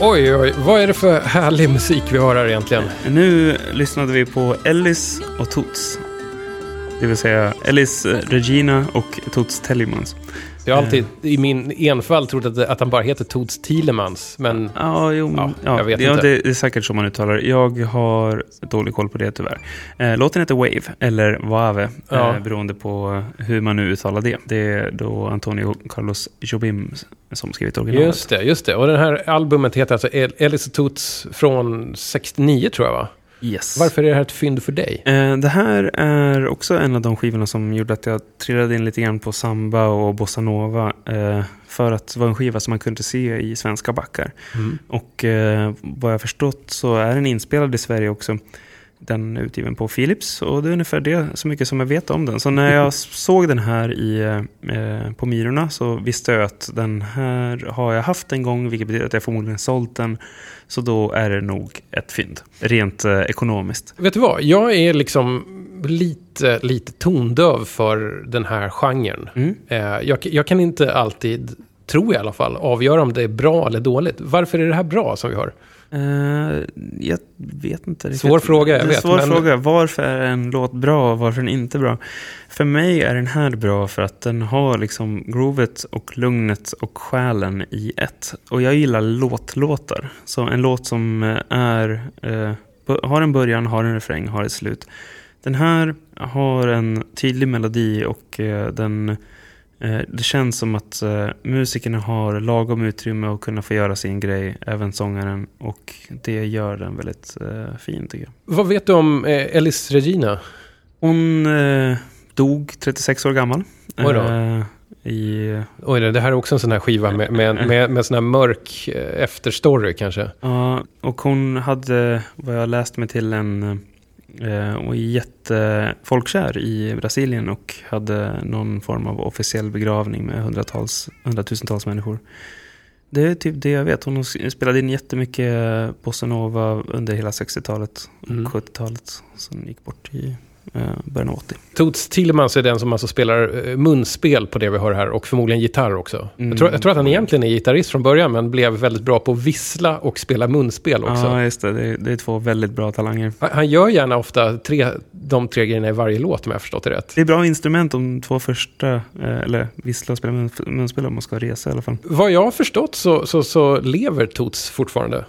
Oj, oj, vad är det för härlig musik vi har här egentligen? Nu lyssnade vi på Ellis och Toots. Det vill säga Ellis eh, Regina och Toots Tellemans. Jag har alltid i min enfald trott att, det- att han bara heter Toots Thielemans, men Ja, jo, men- Ja, ja, jag vet ja, inte. Det är säkert så man uttalar det. Jag har dålig koll på det tyvärr. Eh, låten heter Wave, eller Wave, Ja. eh, beroende på hur man nu uttalar det. Det är då Antonio Carlos Jobim som skrivit originalet. just det, just det. Och den här albumet heter alltså El- Ellis och Toots från 69 tror jag va? Yes. Varför är det här ett fynd för dig? Eh, Det här är också en av de skivorna som gjorde att jag trillade in lite grann på samba och bossa nova. eh, För att det var en skiva som man kunde se i svenska backar. Mm. Och eh, vad jag förstått så är den inspelad i Sverige också. Den är utgiven på Philips och det är ungefär det så mycket som jag vet om den. Så när jag såg den här i, eh, på Myrorna så visste jag att den här har jag haft en gång vilket betyder att jag förmodligen sålt den. Så då är det nog ett fynd, rent eh, ekonomiskt. Vet du vad? Jag är liksom lite, lite tondöv för den här genren. Mm. Eh, jag, jag kan inte alltid, tror jag i alla fall, avgöra om det är bra eller dåligt. Varför är det här bra som vi hör? Eh, jag vet inte riktigt. Svår fråga, jag vet, Svår men- fråga. Varför är en låt bra och varför är den inte bra? För mig är den här bra för att den har liksom groovet och lugnet och själen i ett. Och jag gillar låtlåtar. Så en låt som eh, är, b- har en början, har en refräng, har ett slut. Den här har en tydlig melodi och eh, den det känns som att eh, musikerna har lagom utrymme att kunna få göra sin grej, även sångaren. Och det gör den väldigt eh, fin tycker jag. Vad vet du om eh, Ellis Regina? Hon eh, dog 36 år gammal. Oj då. Eh, I, Oj, det här är också en sån här skiva med, med, med, med sån här mörk eh, efterstory kanske. ja, och hon hade, vad jag läst mig till, en eh, och är jättefolkkär i Brasilien och hade någon form av officiell begravning med hundratals, hundratusentals människor. Det är typ det jag vet. Hon spelade in jättemycket bossa nova under hela 60-talet och Mm. 70-talet. Sen gick bort i eh, början av 80. Toots Thielemans är den som alltså spelar eh, munspel på det vi hör här och förmodligen gitarr också. Mm. Jag, tror, jag tror att han egentligen är gitarrist från början men blev väldigt bra på att vissla och spela munspel också. Ja, just det. det. är- Det är två väldigt bra talanger. Han- gör gärna ofta tre, de tre grejerna i varje låt om jag har förstått det rätt. Det är bra instrument de två första, eh, eller vissla och spela mun- munspel om man ska resa i alla fall. Vad jag har förstått så, så, så lever Toots fortfarande.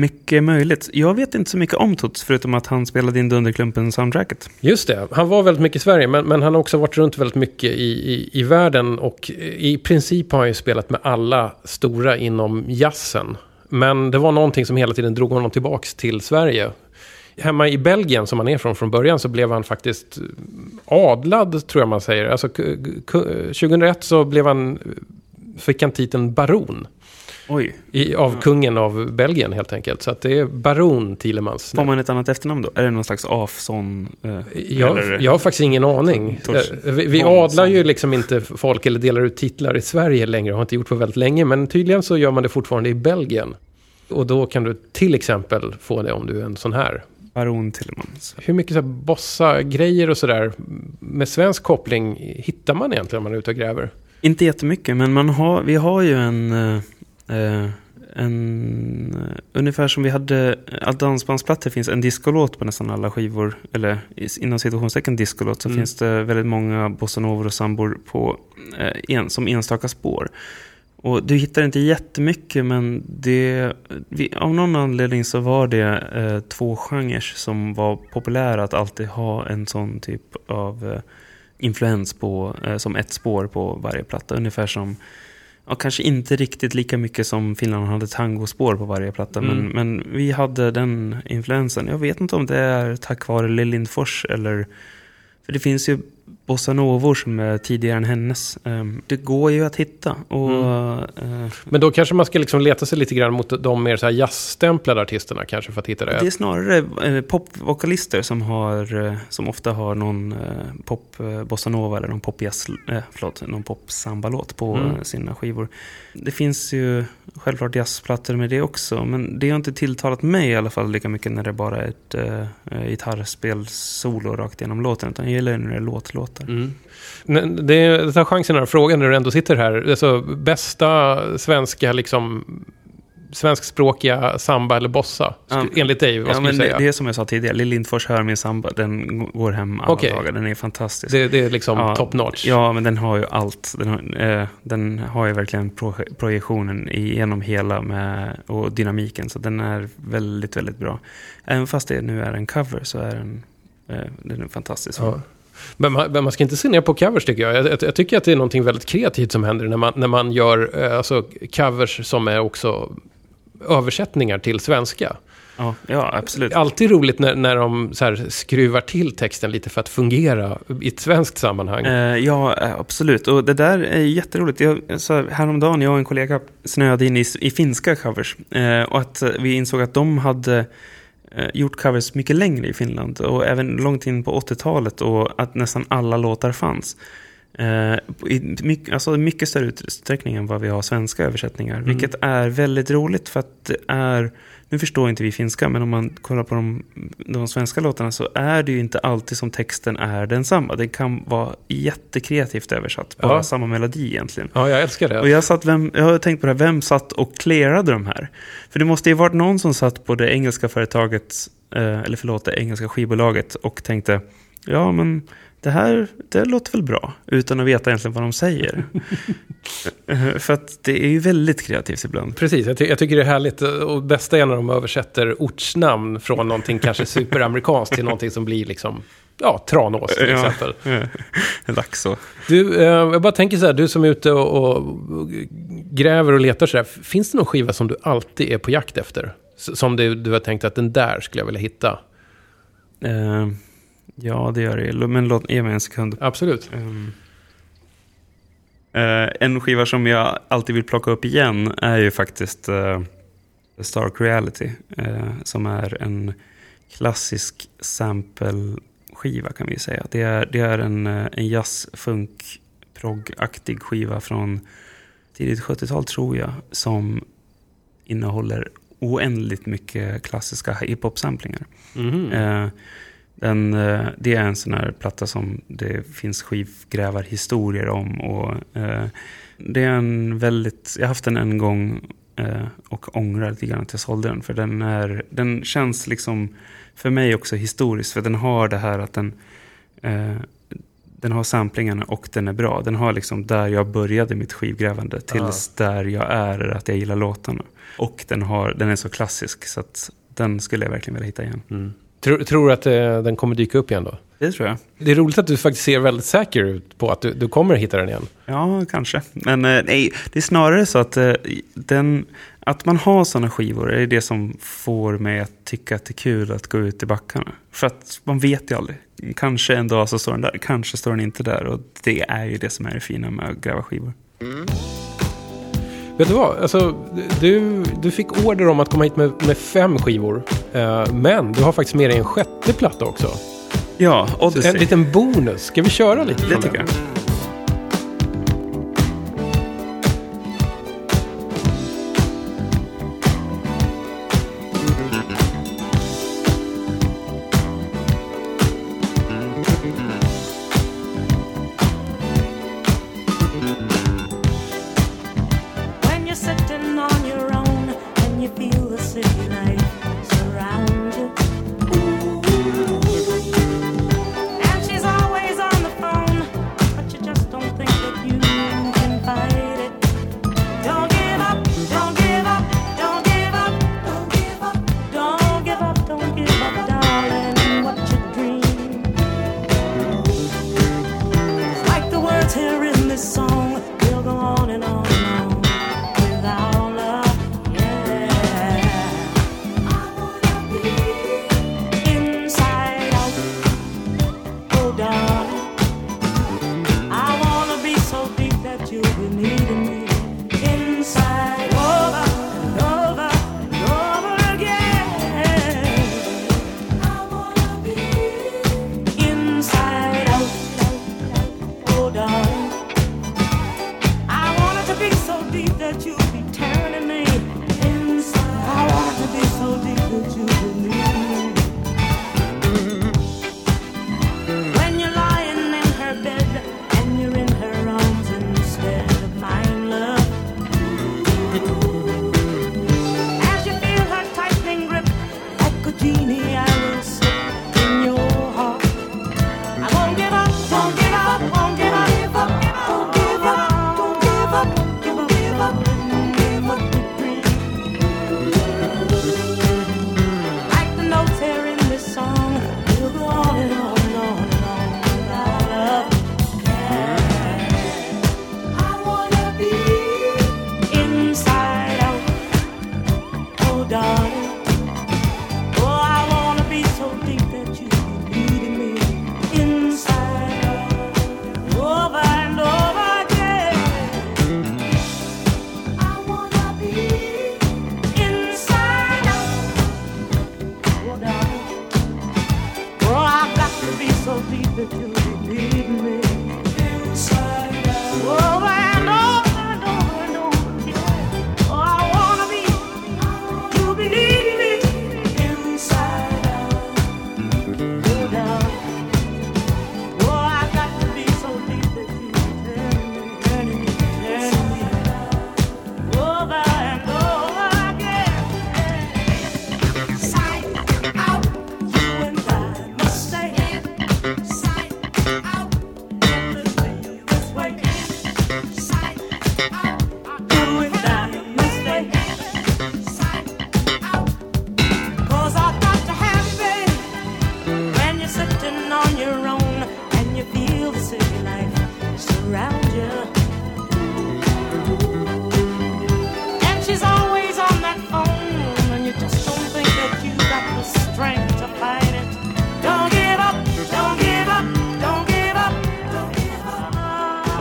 Mycket möjligt. Jag vet inte så mycket om Tots förutom att han spelade in Dunderklumpen-soundtracket. Just det, han var väldigt mycket i Sverige men, men han har också varit runt väldigt mycket i, i, i världen och i princip har han ju spelat med alla stora inom jazzen. Men det var någonting som hela tiden drog honom tillbaks till Sverige. Hemma i Belgien som han är från från början så blev han faktiskt adlad tror jag man säger. Alltså, 2001 så blev han, fick han titeln baron. Oj. I, av kungen av Belgien helt enkelt. Så att det är baron Thielemans. Får man ett annat efternamn då? Är det någon slags Afson? Eh, Jag, eller- jag har faktiskt ingen aning. Tors- Eh, Vi, vi adlar ju liksom inte folk eller delar ut titlar i Sverige längre. Har inte gjort på väldigt länge. Men tydligen så gör man det fortfarande i Belgien. Och då kan du till exempel få det om du är en sån här Baron Tillemans. Hur mycket så bossa-grejer och sådär med svensk koppling hittar man egentligen om man är ute och gräver? Inte jättemycket, men man har, vi har ju en... eh, eh, en eh, ungefär som vi hade, att dansbandsplattor finns en discolåt på nästan alla skivor. Eller inom situationstecken discolåt så Mm. finns det väldigt många bossanovor och sambor på, eh, en, som enstaka spår. Och du hittar inte jättemycket men det, vi, av någon anledning så var det eh, två genrer som var populära att alltid ha en sån typ av eh, influens på, eh, som ett spår på varje platta. Ungefär som, ja, kanske inte riktigt lika mycket som Finland hade tangospår på varje platta. Men, Mm. men vi hade den influensen. Jag vet inte om det är tack vare Lill Lindfors eller... För det finns ju bossanovor som är tidigare än hennes. Ehm, det går ju att hitta. Och, eh, Men då kanske man ska liksom leta sig lite grann mot de mer så här jazzstämplade artisterna kanske för att hitta det. Det är snarare eh, popvokalister som, har, eh, som ofta har någon eh, pop bossanova eller någon pop jazz, förlåt, någon pop sambalåt på Mm. sina skivor. Det finns ju självklart jazzplattor med det också, men det har inte tilltalat mig i alla fall lika mycket när det bara är ett gitarrspel solo rakt igenom låten, utan jag gillar när det är låtlåtar. Mm. Men Det är, ta chansen att fråga när du ändå sitter här. Alltså, bästa svenska, liksom, svenskspråkiga samba eller bossa? Ja. Enligt dig, vad Ja, skulle du men det, säga? det är som jag sa tidigare, Lill Lindfors hör min samba, den går hem alla Okej. dagar, den är fantastisk. Det, det är liksom Ja, top notch. Ja, men den har ju allt. Den har, eh, den har ju verkligen proje- projektionen igenom hela med, och dynamiken. Så den är väldigt, väldigt bra. Även fast det nu är en cover så är den, eh, den är fantastisk. Ja. Men man, men man ska inte se ner på covers tycker jag. Jag, jag. jag tycker att det är någonting väldigt kreativt som händer när man, när man gör eh, alltså, covers som är också översättningar till svenska. Ja, ja absolut. Alltid roligt när, när de så här, skruvar till texten lite för att fungera i ett svenskt sammanhang. Eh, ja, eh, absolut. Och det där är jätteroligt. Jag, så häromdagen, jag och en kollega snöade in i, i finska covers. Eh, och att vi insåg att de hade gjort covers mycket längre i Finland. Och även långt in på 80-talet. Och att nästan alla låtar fanns. Eh, I mycket, alltså mycket större utsträckning än vad vi har svenska översättningar. Vilket är väldigt roligt för att det är... Nu förstår inte vi finska, men om man kollar på de, de svenska låtarna så är det ju inte alltid som texten är densamma. Den kan vara jättekreativt översatt, bara Ja. samma melodi egentligen. Ja, jag älskar det. Och jag, satt, vem, jag har tänkt på det här, vem satt och clearade de här? För det måste ju varit någon som satt på det engelska företaget, eh, eller förlåt, det engelska skivbolaget och tänkte, ja men det här, det låter väl bra, utan att veta egentligen vad de säger. Eh, För att det är ju väldigt kreativt ibland. Precis, jag, ty jag tycker det är härligt. Och det bästa är när de översätter ortsnamn från någonting kanske superamerikanskt till någonting som blir liksom, ja, Tranås till Ja. exempel. Laxå. Du, eh, jag bara tänker så här, du som är ute och, och gräver och letar så här. Finns det någon skiva som du alltid är på jakt efter? Som du, du har tänkt att den där skulle jag vilja hitta? Eh, ja, det gör det. Men låt, ge mig en sekund. Absolut. Ehm, eh, en skiva som jag alltid vill plocka upp igen är ju faktiskt uh, Stark Reality. eh, som är en klassisk sample-skiva kan vi säga. Det är, det är en, en jazz-funk prog-aktig skiva från tidigt 70-tal tror jag. Som innehåller oändligt mycket klassiska hiphop-samplingar. Mhm. Den, eh, det är en sån här platta som det finns skivgrävarhistorier om. Och, eh, det är en väldigt, jag har haft den en gång eh, och ångrar lite grann att jag sålde den. För den, är, den känns liksom för mig också historisk. För den har det här att den, eh, den har samplingarna och den är bra. Den har liksom där jag började mitt skivgrävande tills där jag är, att jag gillar låtarna. Och den, har, den är så klassisk så att den skulle jag verkligen vilja hitta igen. Tror, tror du att eh, den kommer dyka upp igen då? Det tror jag. Det är roligt att du faktiskt ser väldigt säker ut på att du, du kommer hitta den igen. Ja, kanske. Men eh, nej, det är snarare så att, eh, den, att man har sådana skivor är det som får mig att tycka att det är kul att gå ut i backarna. För att man vet ju aldrig. Kanske en dag så står den där, kanske står den inte där. Och det är ju det som är det fina med att gräva skivor. Vet du vad? Alltså, du, du fick order om att komma hit med, med fem skivor. Eh, men du har faktiskt med dig en sjätte platta också. Ja, En Odyssey. liten bonus. Ska vi köra lite Det tycker den? jag.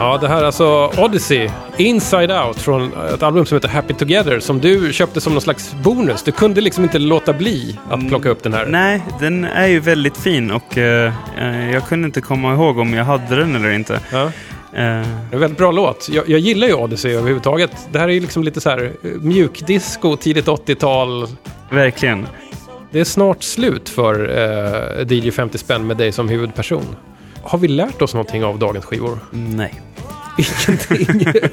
Ja, det här är alltså Odyssey, Inside Out, från ett album som heter Happy Together, som du köpte som någon slags bonus. Du kunde liksom inte låta bli att plocka upp den här. Nej, den är ju väldigt fin och eh, eh, jag kunde inte komma ihåg om jag hade den eller inte. Ja, Eh, det är en väldigt bra låt. Jag, jag gillar ju Odyssey överhuvudtaget. Det här är ju liksom lite så här eh, mjukdisco, tidigt 80-tal. verkligen. Det är snart slut för eh, DJ 50 spänn med dig som huvudperson. Har vi lärt oss någonting av dagens skivor? Nej. Ingenting.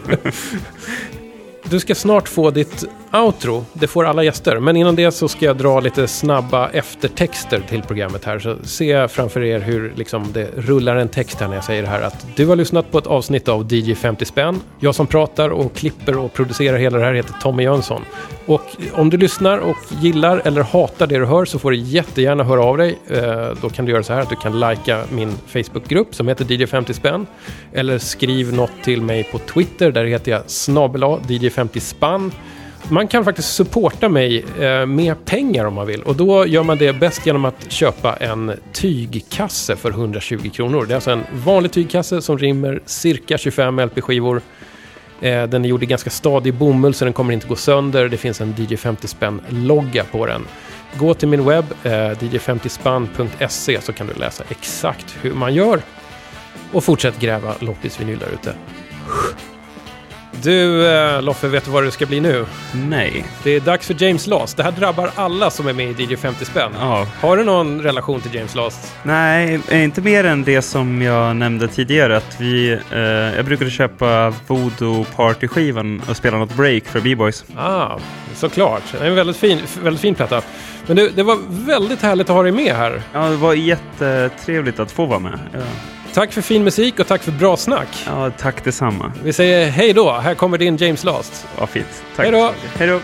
Du ska snart få ditt outro. Det får alla gäster. Men innan det så ska jag dra lite snabba eftertexter till programmet här. Så se framför er hur liksom det rullar en text här när jag säger det här. Att du har lyssnat på ett avsnitt av DJ 50 spänn. Jag som pratar och klipper och producerar hela det här heter Tommy Jönsson. Och om du lyssnar och gillar eller hatar det du hör så får du jättegärna höra av dig. Eh, då kan du göra så här att du kan likea min Facebookgrupp som heter DJ 50 spänn. Eller skriv något till mig på Twitter. Där heter jag snabel DJ 50 spann. Man kan faktiskt supporta mig eh, med pengar om man vill. Och då gör man det bäst genom att köpa en tygkasse för 120 kronor. Det är alltså en vanlig tygkasse som rymmer cirka 25 LP-skivor. Eh, den är gjord i ganska stadig bomull så den kommer inte gå sönder. Det finns en DJ 50 spänn logga på den. Gå till min webb, eh, dj50spann.se, så kan du läsa exakt hur man gör. Och fortsätt gräva loppisvinyl där ute. Du, eh, Loffe, vet du vad det ska bli nu? Nej. Det är dags för James Last. Det här drabbar alla som är med i DJ 50 spänn. Ja. Har du någon relation till James Last? Nej, eh, inte mer än det som jag nämnde tidigare. Att vi, eh, jag brukade köpa Voodoo Party-skivan och spela något break för B-boys. Ah, såklart. Det är en väldigt fin, väldigt fin platta. Men du, det var väldigt härligt att ha dig med här. Ja, det var jättetrevligt att få vara med. Ja, Tack för fin musik och tack för bra snack. ja tack detsamma. Vi säger hej då. Här kommer din James Last. Vad fint. Tack. Hej då. Hej då.